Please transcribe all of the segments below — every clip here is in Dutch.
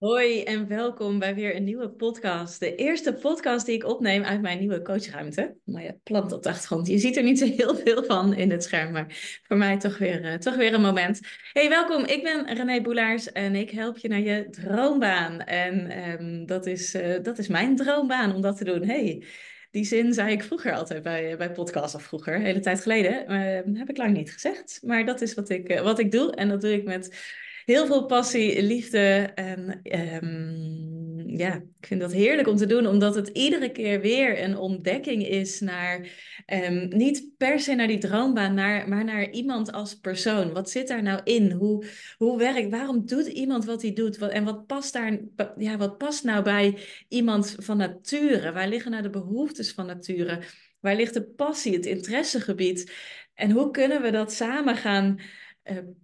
Hoi en welkom bij weer een nieuwe podcast. De eerste podcast die ik opneem uit mijn nieuwe coachruimte. Mooie plant op de achtergrond. Je ziet er niet zo heel veel van in het scherm, maar voor mij toch weer, uh, toch weer een moment. Hey, welkom. Ik ben René Boelaars en ik help je naar je droombaan. En um, dat, is, uh, dat is mijn droombaan om dat te doen. Hey, die zin zei ik vroeger altijd bij, bij podcasts of vroeger, een hele tijd geleden. Uh, heb ik lang niet gezegd, maar dat is wat ik, wat ik doe. En dat doe ik met heel veel passie, liefde. En um, ja, ik vind dat heerlijk om te doen, omdat het iedere keer weer een ontdekking is naar, um, niet per se naar die droombaan, naar, maar naar iemand als persoon. Wat zit daar nou in? Hoe, hoe werkt, waarom doet iemand wat hij doet? Wat, en wat past, daar, ja, wat past nou bij iemand van nature? Waar liggen nou de behoeftes van nature? Waar ligt de passie, het interessegebied? En hoe kunnen we dat samen gaan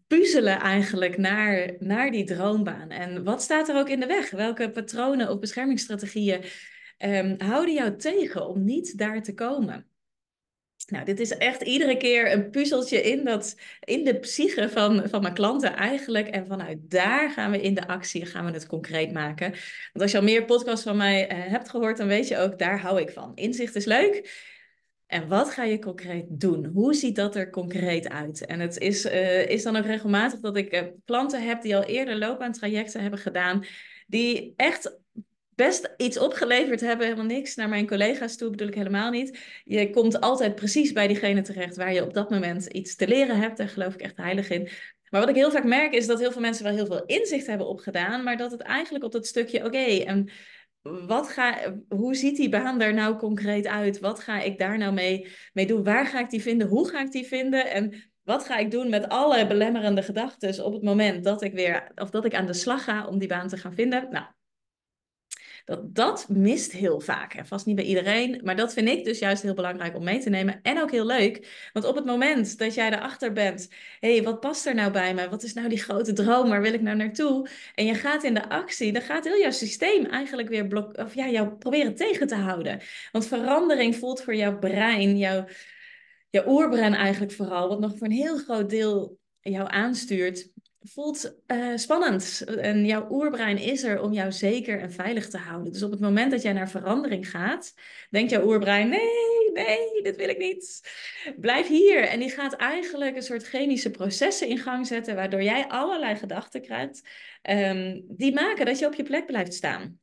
puzzelen eigenlijk naar, naar die droombaan. En wat staat er ook in de weg? Welke patronen of beschermingsstrategieën um, houden jou tegen om niet daar te komen? Nou, dit is echt iedere keer een puzzeltje in, dat, in de psyche van, van mijn klanten eigenlijk. En vanuit daar gaan we in de actie, gaan we het concreet maken. Want als je al meer podcasts van mij uh, hebt gehoord, dan weet je ook, daar hou ik van. Inzicht is leuk. En wat ga je concreet doen? Hoe ziet dat er concreet uit? En het is, uh, is dan ook regelmatig dat ik uh, klanten heb die al eerder loopbaantrajecten hebben gedaan, die echt best iets opgeleverd hebben, helemaal niks naar mijn collega's toe, bedoel ik helemaal niet. Je komt altijd precies bij diegene terecht waar je op dat moment iets te leren hebt, daar geloof ik echt heilig in. Maar wat ik heel vaak merk is dat heel veel mensen wel heel veel inzicht hebben opgedaan, maar dat het eigenlijk op dat stukje, oké, en wat ga, hoe ziet die baan er nou concreet uit? Wat ga ik daar nou mee, mee doen? Waar ga ik die vinden? Hoe ga ik die vinden? En wat ga ik doen met alle belemmerende gedachten op het moment dat ik weer, of dat ik aan de slag ga om die baan te gaan vinden? Nou, dat, dat mist heel vaak. En vast niet bij iedereen. Maar dat vind ik dus juist heel belangrijk om mee te nemen. En ook heel leuk. Want op het moment dat jij erachter bent. Hé, hey, wat past er nou bij me? Wat is nou die grote droom? Waar wil ik nou naartoe? En je gaat in de actie. Dan gaat heel jouw systeem eigenlijk weer blok of ja, jou proberen tegen te houden. Want verandering voelt voor jouw brein, jouw, jouw oerbrein eigenlijk vooral. Wat nog voor een heel groot deel jou aanstuurt voelt uh, spannend. En jouw oerbrein is er om jou zeker en veilig te houden. Dus op het moment dat jij naar verandering gaat, denkt jouw oerbrein: nee, nee, dit wil ik niet. Blijf hier. En die gaat eigenlijk een soort chemische processen in gang zetten, waardoor jij allerlei gedachten krijgt, um, die maken dat je op je plek blijft staan.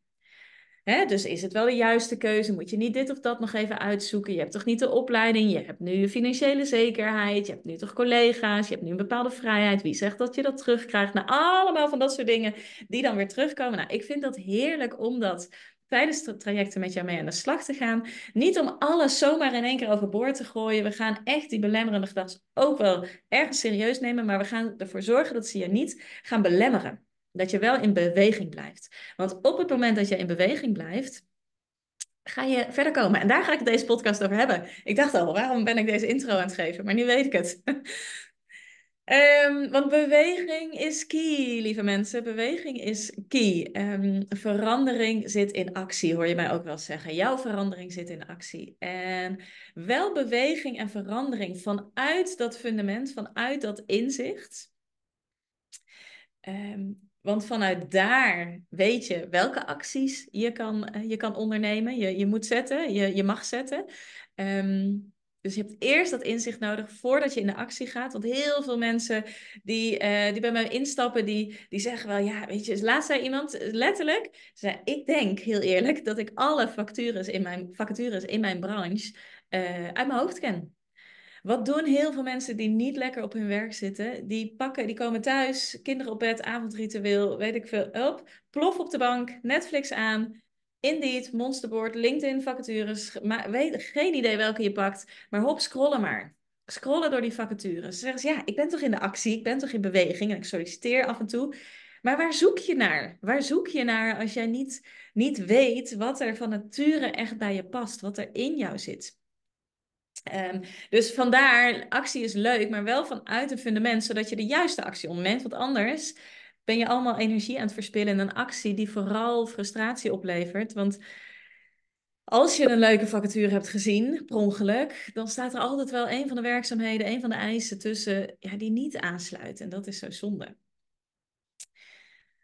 Hè? Dus is het wel de juiste keuze? Moet je niet dit of dat nog even uitzoeken? Je hebt toch niet de opleiding? Je hebt nu je financiële zekerheid. Je hebt nu toch collega's? Je hebt nu een bepaalde vrijheid. Wie zegt dat je dat terugkrijgt? Nou, allemaal van dat soort dingen die dan weer terugkomen. Nou, ik vind dat heerlijk om dat tijdens de trajecten met jou mee aan de slag te gaan. Niet om alles zomaar in één keer overboord te gooien. We gaan echt die belemmerende gedachten ook wel ergens serieus nemen, maar we gaan ervoor zorgen dat ze je niet gaan belemmeren. Dat je wel in beweging blijft. Want op het moment dat je in beweging blijft, ga je verder komen. En daar ga ik deze podcast over hebben. Ik dacht al, waarom ben ik deze intro aan het geven? Maar nu weet ik het. um, want beweging is key, lieve mensen. Beweging is key. Um, verandering zit in actie, hoor je mij ook wel zeggen. Jouw verandering zit in actie. En wel beweging en verandering vanuit dat fundament, vanuit dat inzicht. Um, want vanuit daar weet je welke acties je kan, eh, je kan ondernemen. Je, je moet zetten, je, je mag zetten. Um, dus je hebt eerst dat inzicht nodig voordat je in de actie gaat. Want heel veel mensen die, uh, die bij mij instappen, die, die zeggen wel, ja, weet je, laatst zei iemand letterlijk, zei, ik denk heel eerlijk dat ik alle vacatures in mijn, vacatures in mijn branche uh, uit mijn hoofd ken. Wat doen heel veel mensen die niet lekker op hun werk zitten? Die pakken, die komen thuis, kinderen op bed, avondritueel, weet ik veel, op, plof op de bank, Netflix aan, Indeed, Monsterboard, LinkedIn vacatures, maar weet geen idee welke je pakt, maar hop, scrollen maar. Scrollen door die vacatures. Ze zeggen ze, ja, ik ben toch in de actie, ik ben toch in beweging en ik solliciteer af en toe. Maar waar zoek je naar? Waar zoek je naar als jij niet, niet weet wat er van nature echt bij je past, wat er in jou zit? Um, dus vandaar, actie is leuk, maar wel vanuit een fundament, zodat je de juiste actie onderneemt. Want anders ben je allemaal energie aan het verspillen in een actie die vooral frustratie oplevert. Want als je een leuke vacature hebt gezien, per ongeluk, dan staat er altijd wel een van de werkzaamheden, een van de eisen tussen ja, die niet aansluit. En dat is zo zonde.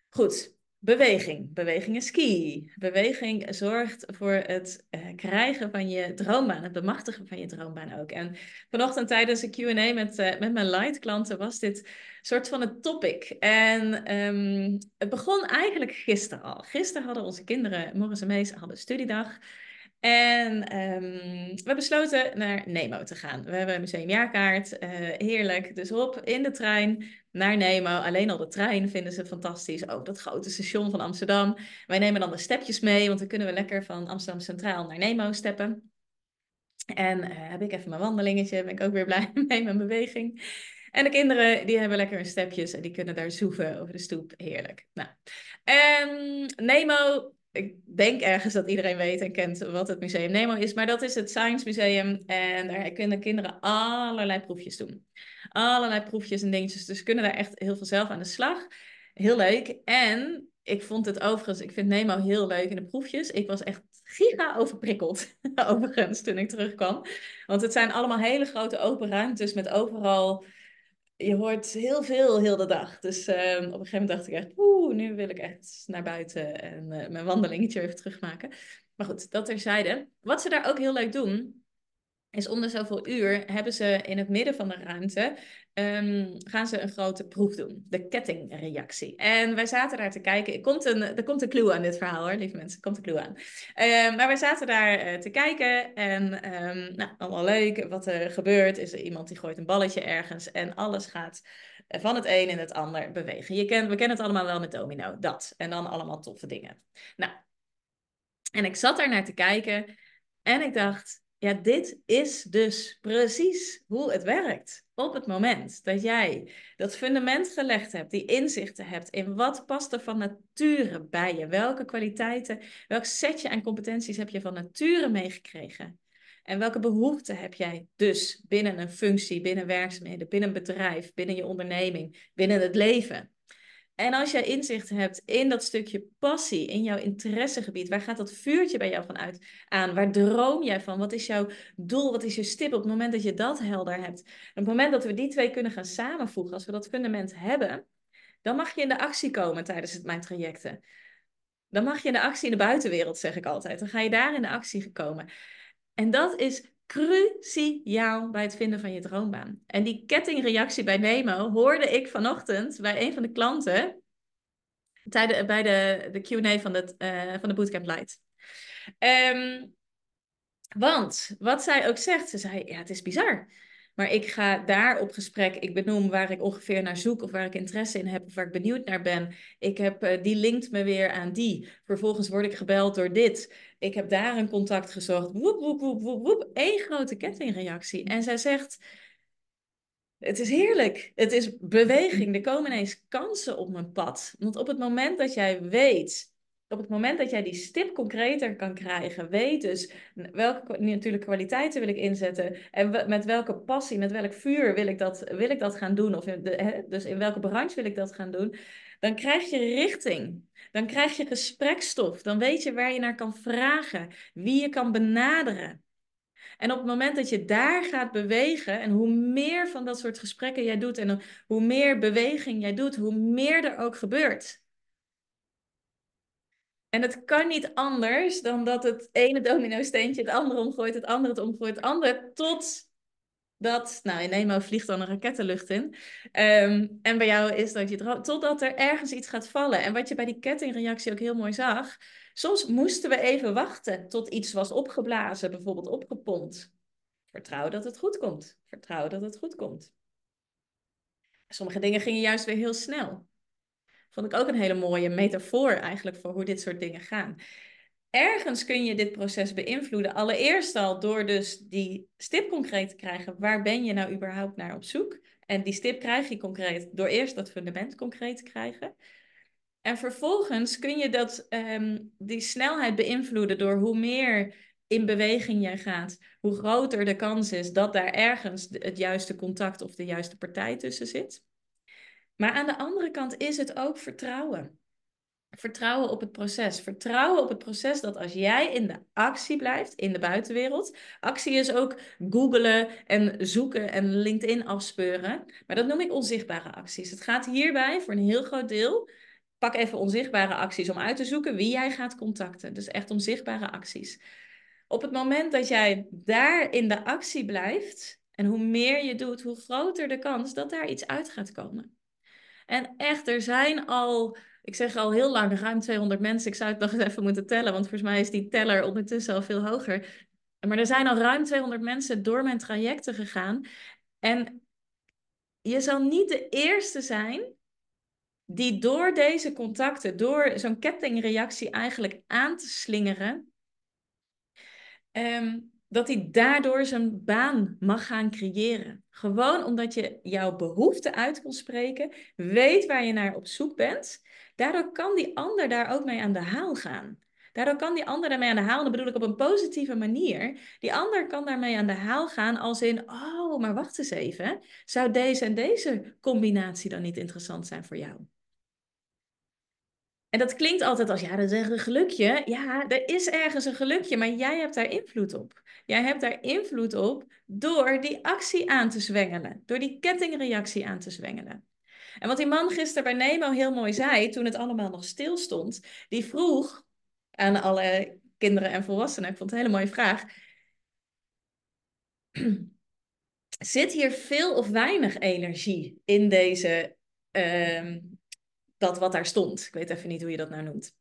Goed, Beweging. Beweging is key. Beweging zorgt voor het uh, krijgen van je droombaan, het bemachtigen van je droombaan ook. En vanochtend tijdens een Q&A met, uh, met mijn light klanten was dit soort van het topic. En um, het begon eigenlijk gisteren al. Gisteren hadden onze kinderen, Morris en Mees, hadden studiedag. En um, we besloten naar Nemo te gaan. We hebben een museumjaarkaart, uh, heerlijk. Dus op in de trein naar Nemo. Alleen al de trein vinden ze fantastisch. Ook dat grote station van Amsterdam. Wij nemen dan de stepjes mee, want dan kunnen we lekker van Amsterdam Centraal naar Nemo steppen. En uh, heb ik even mijn wandelingetje, ben ik ook weer blij mee met beweging. En de kinderen die hebben lekker hun stepjes en die kunnen daar zoeven over de stoep. Heerlijk. Nou, en Nemo ik denk ergens dat iedereen weet en kent wat het Museum Nemo is, maar dat is het Science Museum en daar kunnen kinderen allerlei proefjes doen. Allerlei proefjes en dingetjes, dus kunnen daar echt heel veel zelf aan de slag. Heel leuk. En ik vond het overigens, ik vind Nemo heel leuk in de proefjes. Ik was echt giga overprikkeld, overigens, toen ik terugkwam. Want het zijn allemaal hele grote open ruimtes met overal je hoort heel veel heel de dag. Dus ehm, op een gegeven moment dacht ik echt, oeh, nu wil ik echt naar buiten en uh, mijn wandelingetje even terugmaken. Maar goed, dat terzijde. Wat ze daar ook heel leuk doen, is om de zoveel uur hebben ze in het midden van de ruimte um, gaan ze een grote proef doen. De kettingreactie. En wij zaten daar te kijken. Er komt een, er komt een clue aan dit verhaal hoor, lieve mensen. Komt een clue aan. Um, maar wij zaten daar uh, te kijken. En um, nou, allemaal leuk. Wat er gebeurt is er iemand die gooit een balletje ergens. En alles gaat van het een in het ander bewegen. Je kent, we kennen het allemaal wel met domino. Dat. En dan allemaal toffe dingen. Nou. En ik zat daar naar te kijken. En ik dacht, ja, dit is dus precies hoe het werkt. Op het moment dat jij dat fundament gelegd hebt, die inzichten hebt in wat past er van nature bij je, welke kwaliteiten, welk setje aan competenties heb je van nature meegekregen. En welke behoeften heb jij dus binnen een functie, binnen werkzaamheden, binnen een bedrijf, binnen je onderneming, binnen het leven? En als jij inzicht hebt in dat stukje passie, in jouw interessegebied, waar gaat dat vuurtje bij jou van uit aan? Waar droom jij van? Wat is jouw doel? Wat is je stip? Op het moment dat je dat helder hebt, op het moment dat we die twee kunnen gaan samenvoegen, als we dat fundament hebben, dan mag je in de actie komen tijdens het, mijn trajecten. Dan mag je in de actie in de buitenwereld, zeg ik altijd. Dan ga je daar in de actie gekomen. En dat is cruciaal bij het vinden van je droombaan. En die kettingreactie bij Nemo hoorde ik vanochtend bij een van de klanten tijdens, bij de, de Q&A van, uh, van de Bootcamp Light. Um, want wat zij ook zegt, ze zei, ja, het is bizar. Maar ik ga daar op gesprek, ik benoem waar ik ongeveer naar zoek of waar ik interesse in heb of waar ik benieuwd naar ben. Ik heb, uh, die linkt me weer aan die. Vervolgens word ik gebeld door dit. Ik heb daar een contact gezocht. Woep, woep, woep, woep, woep. Eén grote kettingreactie. En zij zegt, het is heerlijk. Het is beweging. Er komen ineens kansen op mijn pad. Want op het moment dat jij weet op het moment dat jij die stip concreter kan krijgen, weet dus welke natuurlijk kwaliteiten wil ik inzetten en met welke passie, met welk vuur wil ik dat, wil ik dat gaan doen, of de, dus in welke branche wil ik dat gaan doen, dan krijg je richting. Dan krijg je gesprekstof. Dan weet je waar je naar kan vragen, wie je kan benaderen. En op het moment dat je daar gaat bewegen, en hoe meer van dat soort gesprekken jij doet, en hoe meer beweging jij doet, hoe meer er ook gebeurt. En het kan niet anders dan dat het ene domino-steentje het andere omgooit, het andere het omgooit, het andere, tot dat, nou in Nemo vliegt dan een raket de lucht in. Um, en bij jou is dat je totdat er ergens iets gaat vallen. En wat je bij die kettingreactie ook heel mooi zag, soms moesten we even wachten tot iets was opgeblazen, bijvoorbeeld opgepompt. Vertrouw dat het goed komt. Vertrouw dat het goed komt. Sommige dingen gingen juist weer heel snel. Vond ik ook een hele mooie metafoor eigenlijk voor hoe dit soort dingen gaan. Ergens kun je dit proces beïnvloeden. Allereerst al door dus die stip concreet te krijgen. Waar ben je nou überhaupt naar op zoek? En die stip krijg je concreet door eerst dat fundament concreet te krijgen. En vervolgens kun je dat, um, die snelheid beïnvloeden door hoe meer in beweging jij gaat, hoe groter de kans is dat daar ergens het juiste contact of de juiste partij tussen zit. Maar aan de andere kant is het ook vertrouwen. Vertrouwen op het proces. Vertrouwen op het proces dat als jij in de actie blijft, in de buitenwereld. Actie is ook googelen en zoeken en LinkedIn afspeuren. Maar dat noem ik onzichtbare acties. Het gaat hierbij voor een heel groot deel pak even onzichtbare acties om uit te zoeken wie jij gaat contacten. Dus echt onzichtbare acties. Op het moment dat jij daar in de actie blijft, en hoe meer je doet, hoe groter de kans dat daar iets uit gaat komen. En echt, er zijn al, ik zeg al heel lang, ruim 200 mensen. Ik zou het nog eens even moeten tellen, want volgens mij is die teller ondertussen al veel hoger. Maar er zijn al ruim 200 mensen door mijn trajecten gegaan. En je zal niet de eerste zijn die door deze contacten, door zo'n kettingreactie eigenlijk aan te slingeren, um, dat hij daardoor zijn baan mag gaan creëren. Gewoon omdat je jouw behoefte uit kon spreken, weet waar je naar op zoek bent. Daardoor kan die ander daar ook mee aan de haal gaan. Daardoor kan die ander daarmee aan de haal, dat bedoel ik op een positieve manier. Die ander kan daarmee aan de haal gaan als in, oh, maar wacht eens even. Zou deze en deze combinatie dan niet interessant zijn voor jou? En dat klinkt altijd als, ja, dat is een gelukje. Ja, er is ergens een gelukje, maar jij hebt daar invloed op. Jij hebt daar invloed op door die actie aan te zwengelen, door die kettingreactie aan te zwengelen. En wat die man gisteren bij Nemo heel mooi zei, toen het allemaal nog stil stond, die vroeg aan alle kinderen en volwassenen, ik vond het een hele mooie vraag. Zit hier veel of weinig energie in deze, uh, dat wat daar stond? Ik weet even niet hoe je dat nou noemt.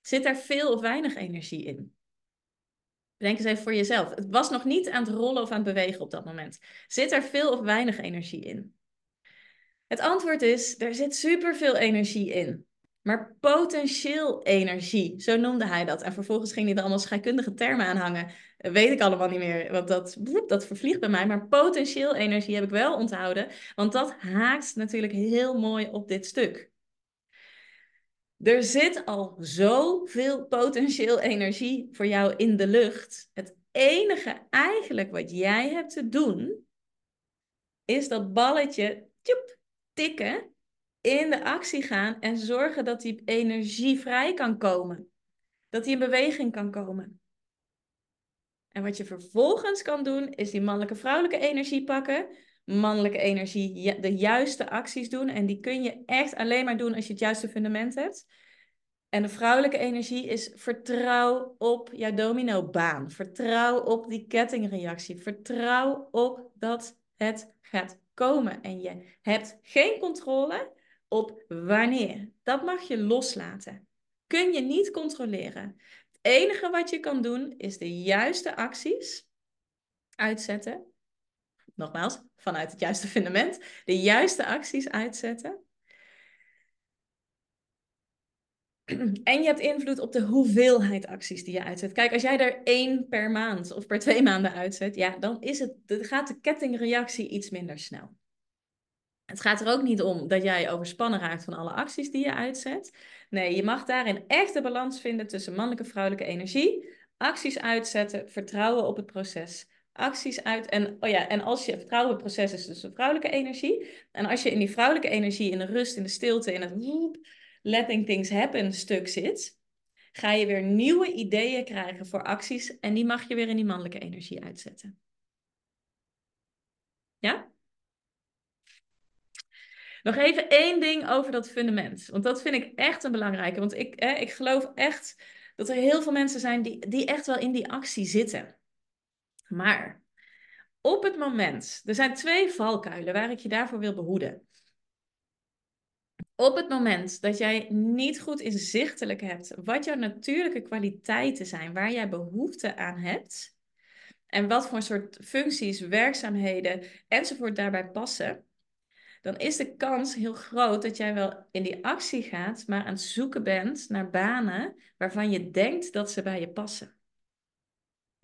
Zit er veel of weinig energie in? Denk eens even voor jezelf. Het was nog niet aan het rollen of aan het bewegen op dat moment. Zit er veel of weinig energie in? Het antwoord is, er zit superveel energie in. Maar potentieel energie, zo noemde hij dat. En vervolgens ging hij er allemaal scheikundige termen aan hangen. weet ik allemaal niet meer, want dat, dat vervliegt bij mij. Maar potentieel energie heb ik wel onthouden, want dat haakt natuurlijk heel mooi op dit stuk. Er zit al zoveel potentieel energie voor jou in de lucht. Het enige eigenlijk wat jij hebt te doen, is dat balletje tikken, in de actie gaan en zorgen dat die energie vrij kan komen. Dat die in beweging kan komen. En wat je vervolgens kan doen, is die mannelijke vrouwelijke energie pakken. Mannelijke energie, de juiste acties doen. En die kun je echt alleen maar doen als je het juiste fundament hebt. En de vrouwelijke energie is vertrouw op jouw dominobaan. Vertrouw op die kettingreactie. Vertrouw op dat het gaat komen. En je hebt geen controle op wanneer. Dat mag je loslaten. Kun je niet controleren. Het enige wat je kan doen is de juiste acties uitzetten. Nogmaals, vanuit het juiste fundament. De juiste acties uitzetten. En je hebt invloed op de hoeveelheid acties die je uitzet. Kijk, als jij er één per maand of per twee maanden uitzet, ja, dan is het, dan gaat de kettingreactie iets minder snel. Het gaat er ook niet om dat jij overspannen raakt van alle acties die je uitzet. Nee, je mag daarin echt de balans vinden tussen mannelijke en vrouwelijke energie. Acties uitzetten, vertrouwen op het proces. Acties uit. En, oh ja, en als je vertrouwen op het proces is, dus de vrouwelijke energie. En als je in die vrouwelijke energie, in de rust, in de stilte, in het letting things happen stuk zit, ga je weer nieuwe ideeën krijgen voor acties. En die mag je weer in die mannelijke energie uitzetten. Ja? Nog even één ding over dat fundament. Want dat vind ik echt een belangrijke. Want ik, ik geloof echt dat er heel veel mensen zijn die, die echt wel in die actie zitten. Maar op het moment, er zijn twee valkuilen waar ik je daarvoor wil behoeden. Op het moment dat jij niet goed inzichtelijk hebt wat jouw natuurlijke kwaliteiten zijn, waar jij behoefte aan hebt en wat voor soort functies, werkzaamheden enzovoort daarbij passen, dan is de kans heel groot dat jij wel in die actie gaat, maar aan het zoeken bent naar banen waarvan je denkt dat ze bij je passen.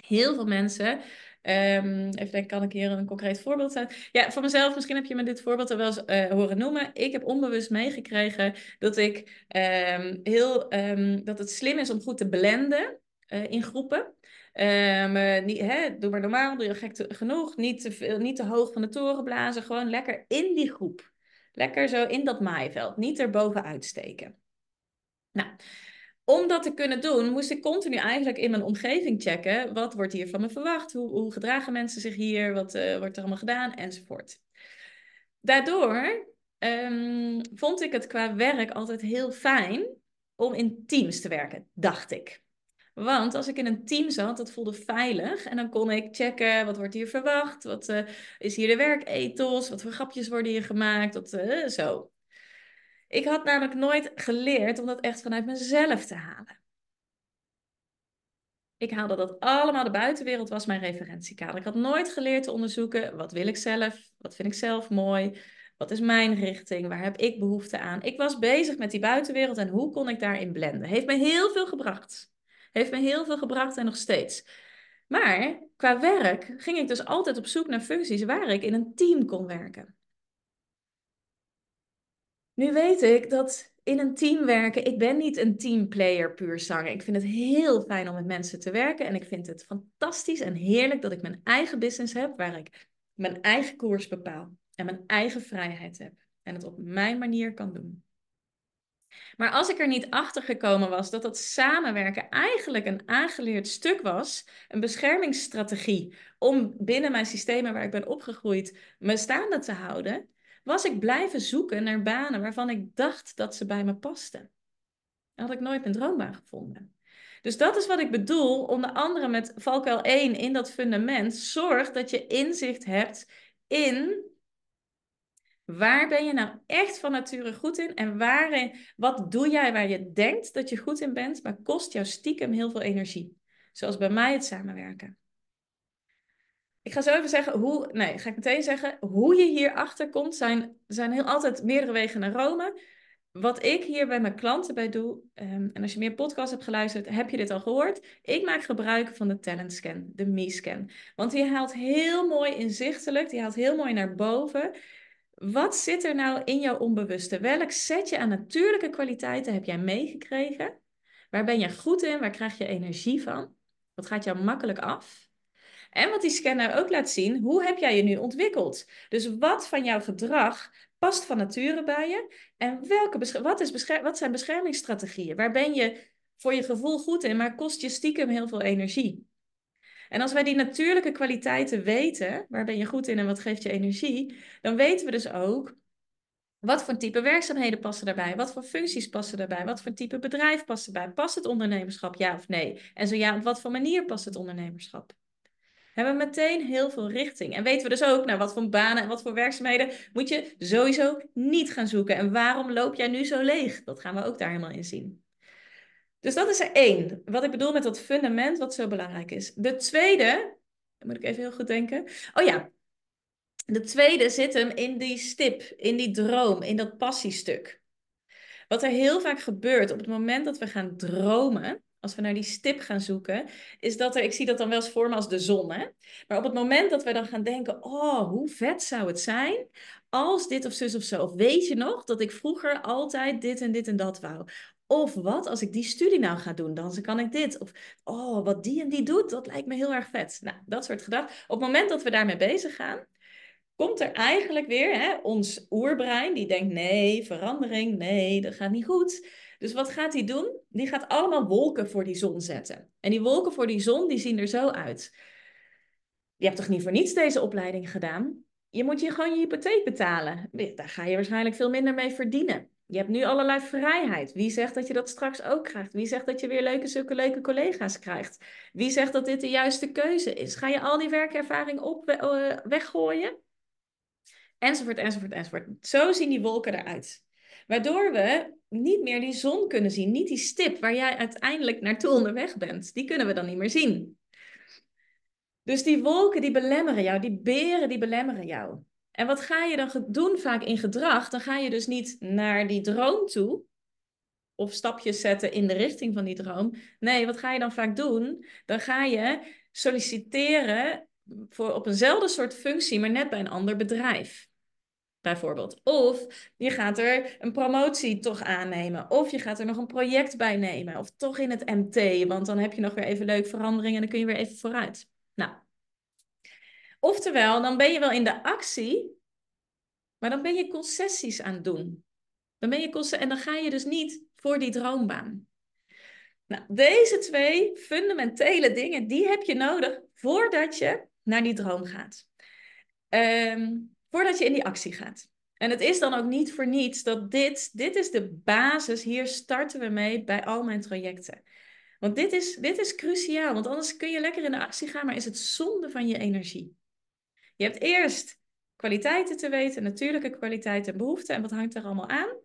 Heel veel mensen Um, even denken, kan ik hier een concreet voorbeeld zijn? Ja, voor mezelf, misschien heb je me dit voorbeeld er wel eens uh, horen noemen. Ik heb onbewust meegekregen dat ik um, heel, um, dat het slim is om goed te blenden uh, in groepen. Um, niet, hè, doe maar normaal, doe je gek genoeg. Niet te, veel, niet te hoog van de toren blazen. Gewoon lekker in die groep. Lekker zo in dat maaiveld. Niet erboven uitsteken. Nou, om dat te kunnen doen, moest ik continu eigenlijk in mijn omgeving checken. Wat wordt hier van me verwacht? Hoe, hoe gedragen mensen zich hier? Wat uh, wordt er allemaal gedaan? Enzovoort. Daardoor ehm, vond ik het qua werk altijd heel fijn om in teams te werken, dacht ik. Want als ik in een team zat, dat voelde veilig. En dan kon ik checken, wat wordt hier verwacht? Wat uh, is hier de werkethos? Wat voor grapjes worden hier gemaakt? Wat, uh, zo. Ik had namelijk nooit geleerd om dat echt vanuit mezelf te halen. Ik haalde dat allemaal, de buitenwereld was mijn referentiekader. Ik had nooit geleerd te onderzoeken, wat wil ik zelf? Wat vind ik zelf mooi? Wat is mijn richting? Waar heb ik behoefte aan? Ik was bezig met die buitenwereld en hoe kon ik daarin blenden? Heeft me heel veel gebracht. Heeft me heel veel gebracht en nog steeds. Maar qua werk ging ik dus altijd op zoek naar functies waar ik in een team kon werken. Nu weet ik dat in een team werken, ik ben niet een teamplayer puur zanger. Ik vind het heel fijn om met mensen te werken en ik vind het fantastisch en heerlijk dat ik mijn eigen business heb waar ik mijn eigen koers bepaal en mijn eigen vrijheid heb en het op mijn manier kan doen. Maar als ik er niet achter gekomen was dat dat samenwerken eigenlijk een aangeleerd stuk was, een beschermingsstrategie om binnen mijn systemen waar ik ben opgegroeid me staande te houden, was ik blijven zoeken naar banen waarvan ik dacht dat ze bij me pasten. Dan had ik nooit mijn droombaan gevonden. Dus dat is wat ik bedoel, onder andere met valkuil 1 in dat fundament. Zorg dat je inzicht hebt in Waar ben je nou echt van nature goed in? En waarin, wat doe jij waar je denkt dat je goed in bent, maar kost jou stiekem heel veel energie? Zoals bij mij het samenwerken. Ik ga zo even zeggen hoe, nee, ga ik meteen zeggen, hoe je hierachter komt, zijn, zijn heel altijd meerdere wegen naar Rome. Wat ik hier bij mijn klanten bij doe, um, en als je meer podcasts hebt geluisterd, heb je dit al gehoord. Ik maak gebruik van de talent scan, de me-scan. Want die haalt heel mooi inzichtelijk, die haalt heel mooi naar boven wat zit er nou in jouw onbewuste? Welk setje aan natuurlijke kwaliteiten heb jij meegekregen? Waar ben je goed in? Waar krijg je energie van? Wat gaat jou makkelijk af? En wat die scanner ook laat zien, hoe heb jij je nu ontwikkeld? Dus wat van jouw gedrag past van nature bij je? En welke wat, is wat zijn beschermingsstrategieën? Waar ben je voor je gevoel goed in, maar kost je stiekem heel veel energie? En als wij die natuurlijke kwaliteiten weten, waar ben je goed in en wat geeft je energie, dan weten we dus ook wat voor type werkzaamheden passen daarbij, wat voor functies passen daarbij, wat voor type bedrijf past erbij. Past het ondernemerschap ja of nee? En zo ja, op wat voor manier past het ondernemerschap? Hebben we meteen heel veel richting. En weten we dus ook, nou, wat voor banen en wat voor werkzaamheden moet je sowieso niet gaan zoeken. En waarom loop jij nu zo leeg? Dat gaan we ook daar helemaal in zien. Dus dat is er één. Wat ik bedoel met dat fundament wat zo belangrijk is. De tweede, moet ik even heel goed denken. Oh ja, de tweede zit hem in die stip, in die droom, in dat passiestuk. Wat er heel vaak gebeurt op het moment dat we gaan dromen, als we naar die stip gaan zoeken, is dat er, ik zie dat dan wel eens voor me als de zon, hè? Maar op het moment dat we dan gaan denken, oh, hoe vet zou het zijn als dit of zus of zo. Of weet je nog dat ik vroeger altijd dit en dit en dat wou? Of wat als ik die studie nou ga doen, dan kan ik dit. Of oh, wat die en die doet, dat lijkt me heel erg vet. Nou, dat soort gedachten. Op het moment dat we daarmee bezig gaan, komt er eigenlijk weer hè, ons oerbrein die denkt: nee, verandering, nee, dat gaat niet goed. Dus wat gaat hij doen? Die gaat allemaal wolken voor die zon zetten. En die wolken voor die zon, die zien er zo uit. Je hebt toch niet voor niets deze opleiding gedaan? Je moet je gewoon je hypotheek betalen. Daar ga je waarschijnlijk veel minder mee verdienen. Je hebt nu allerlei vrijheid. Wie zegt dat je dat straks ook krijgt? Wie zegt dat je weer leuke, zulke leuke collega's krijgt? Wie zegt dat dit de juiste keuze is? Ga je al die werkervaring op, uh, weggooien? Enzovoort, enzovoort, enzovoort. Zo zien die wolken eruit. Waardoor we niet meer die zon kunnen zien. Niet die stip waar jij uiteindelijk naartoe onderweg bent. Die kunnen we dan niet meer zien. Dus die wolken die belemmeren jou. Die beren die belemmeren jou. En wat ga je dan doen vaak in gedrag? Dan ga je dus niet naar die droom toe of stapjes zetten in de richting van die droom. Nee, wat ga je dan vaak doen? Dan ga je solliciteren voor op eenzelfde soort functie, maar net bij een ander bedrijf. Bijvoorbeeld. Of je gaat er een promotie toch aannemen. Of je gaat er nog een project bij nemen. Of toch in het MT, want dan heb je nog weer even leuke veranderingen en dan kun je weer even vooruit. Nou, Oftewel, dan ben je wel in de actie, maar dan ben je concessies aan het doen. Dan ben je en dan ga je dus niet voor die droombaan. Nou, deze twee fundamentele dingen, die heb je nodig voordat je naar die droom gaat. Um, voordat je in die actie gaat. En het is dan ook niet voor niets dat dit, dit is de basis, hier starten we mee bij al mijn trajecten. Want dit is, dit is cruciaal, want anders kun je lekker in de actie gaan, maar is het zonde van je energie. Je hebt eerst kwaliteiten te weten, natuurlijke kwaliteiten en behoeften en wat hangt er allemaal aan.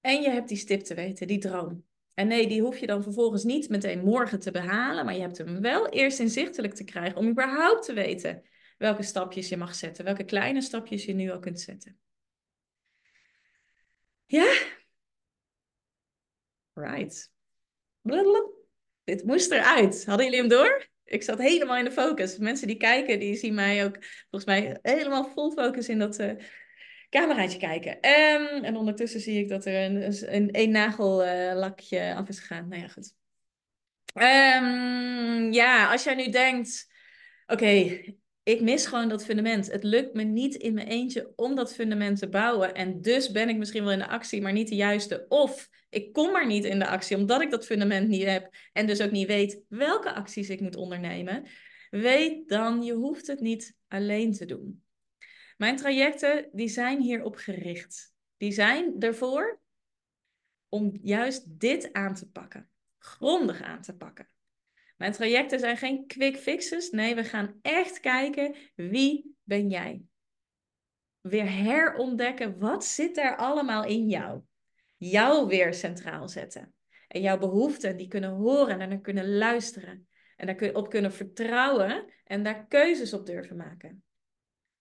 En je hebt die stip te weten, die droom. En nee, die hoef je dan vervolgens niet meteen morgen te behalen, maar je hebt hem wel eerst inzichtelijk te krijgen om überhaupt te weten welke stapjes je mag zetten, welke kleine stapjes je nu al kunt zetten. Ja? Right. Dit moest eruit. Hadden jullie hem door? Ik zat helemaal in de focus. Mensen die kijken, die zien mij ook volgens mij helemaal vol focus in dat uh, cameraatje kijken. Um, en ondertussen zie ik dat er een, een, een nagellakje af is gegaan. Nou ja, goed. Um, ja, als jij nu denkt, oké, ik mis gewoon dat fundament. Het lukt me niet in mijn eentje om dat fundament te bouwen. En dus ben ik misschien wel in de actie, maar niet de juiste. Of ik kom maar niet in de actie omdat ik dat fundament niet heb. En dus ook niet weet welke acties ik moet ondernemen. Weet dan, je hoeft het niet alleen te doen. Mijn trajecten, die zijn hierop gericht. Die zijn ervoor om juist dit aan te pakken. Grondig aan te pakken. Mijn trajecten zijn geen quick fixes. Nee, we gaan echt kijken wie ben jij. Weer herontdekken wat zit er allemaal in jou. Jou weer centraal zetten. En jouw behoeften, die kunnen horen en dan kunnen luisteren. En daar op kunnen vertrouwen en daar keuzes op durven maken.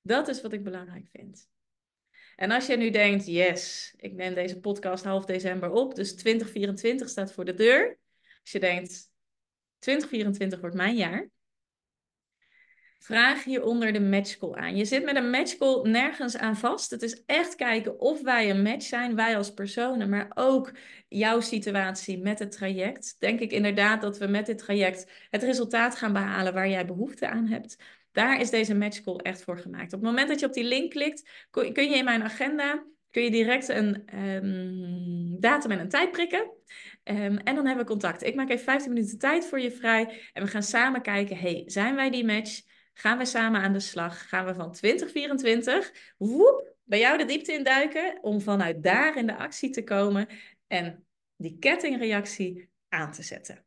Dat is wat ik belangrijk vind. En als je nu denkt, yes, ik neem deze podcast half december op, dus 2024 staat voor de deur. Als je denkt, 2024 wordt mijn jaar. Vraag hieronder de matchcall aan. Je zit met een matchcall nergens aan vast. Het is echt kijken of wij een match zijn, wij als personen, maar ook jouw situatie met het traject. Denk ik inderdaad dat we met dit traject het resultaat gaan behalen waar jij behoefte aan hebt. Daar is deze matchcall echt voor gemaakt. Op het moment dat je op die link klikt, kun je in mijn agenda kun je direct een um, datum en een tijd prikken. Um, en dan hebben we contact. Ik maak even 15 minuten tijd voor je vrij. En we gaan samen kijken, hey, zijn wij die match? Gaan we samen aan de slag? Gaan we van 2024 woep, bij jou de diepte induiken om vanuit daar in de actie te komen en die kettingreactie aan te zetten.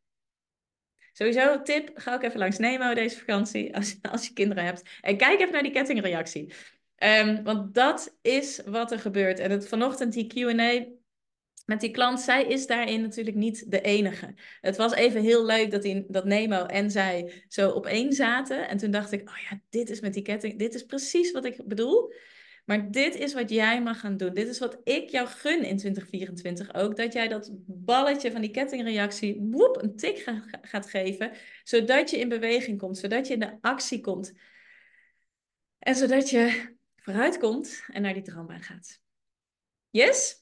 Sowieso, tip, ga ook even langs Nemo deze vakantie als, als je kinderen hebt. En kijk even naar die kettingreactie. Um, want dat is wat er gebeurt. En het, vanochtend die Q&A met die klant, zij is daarin natuurlijk niet de enige. Het was even heel leuk dat, die, dat Nemo en zij zo op één zaten. En toen dacht ik, oh ja, dit is met die ketting, dit is precies wat ik bedoel. Maar dit is wat jij mag gaan doen. Dit is wat ik jou gun in 2024 ook. Dat jij dat balletje van die kettingreactie woep, een tik gaat geven. Zodat je in beweging komt. Zodat je in de actie komt. En zodat je vooruit komt en naar die droombaan gaat. Yes?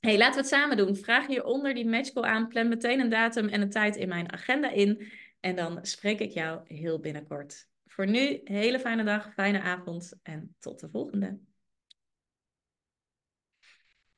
Hey, laten we het samen doen. Vraag hieronder die matchcall aan. Plan meteen een datum en een tijd in mijn agenda in. En dan spreek ik jou heel binnenkort. Voor nu, hele fijne dag, fijne avond en tot de volgende.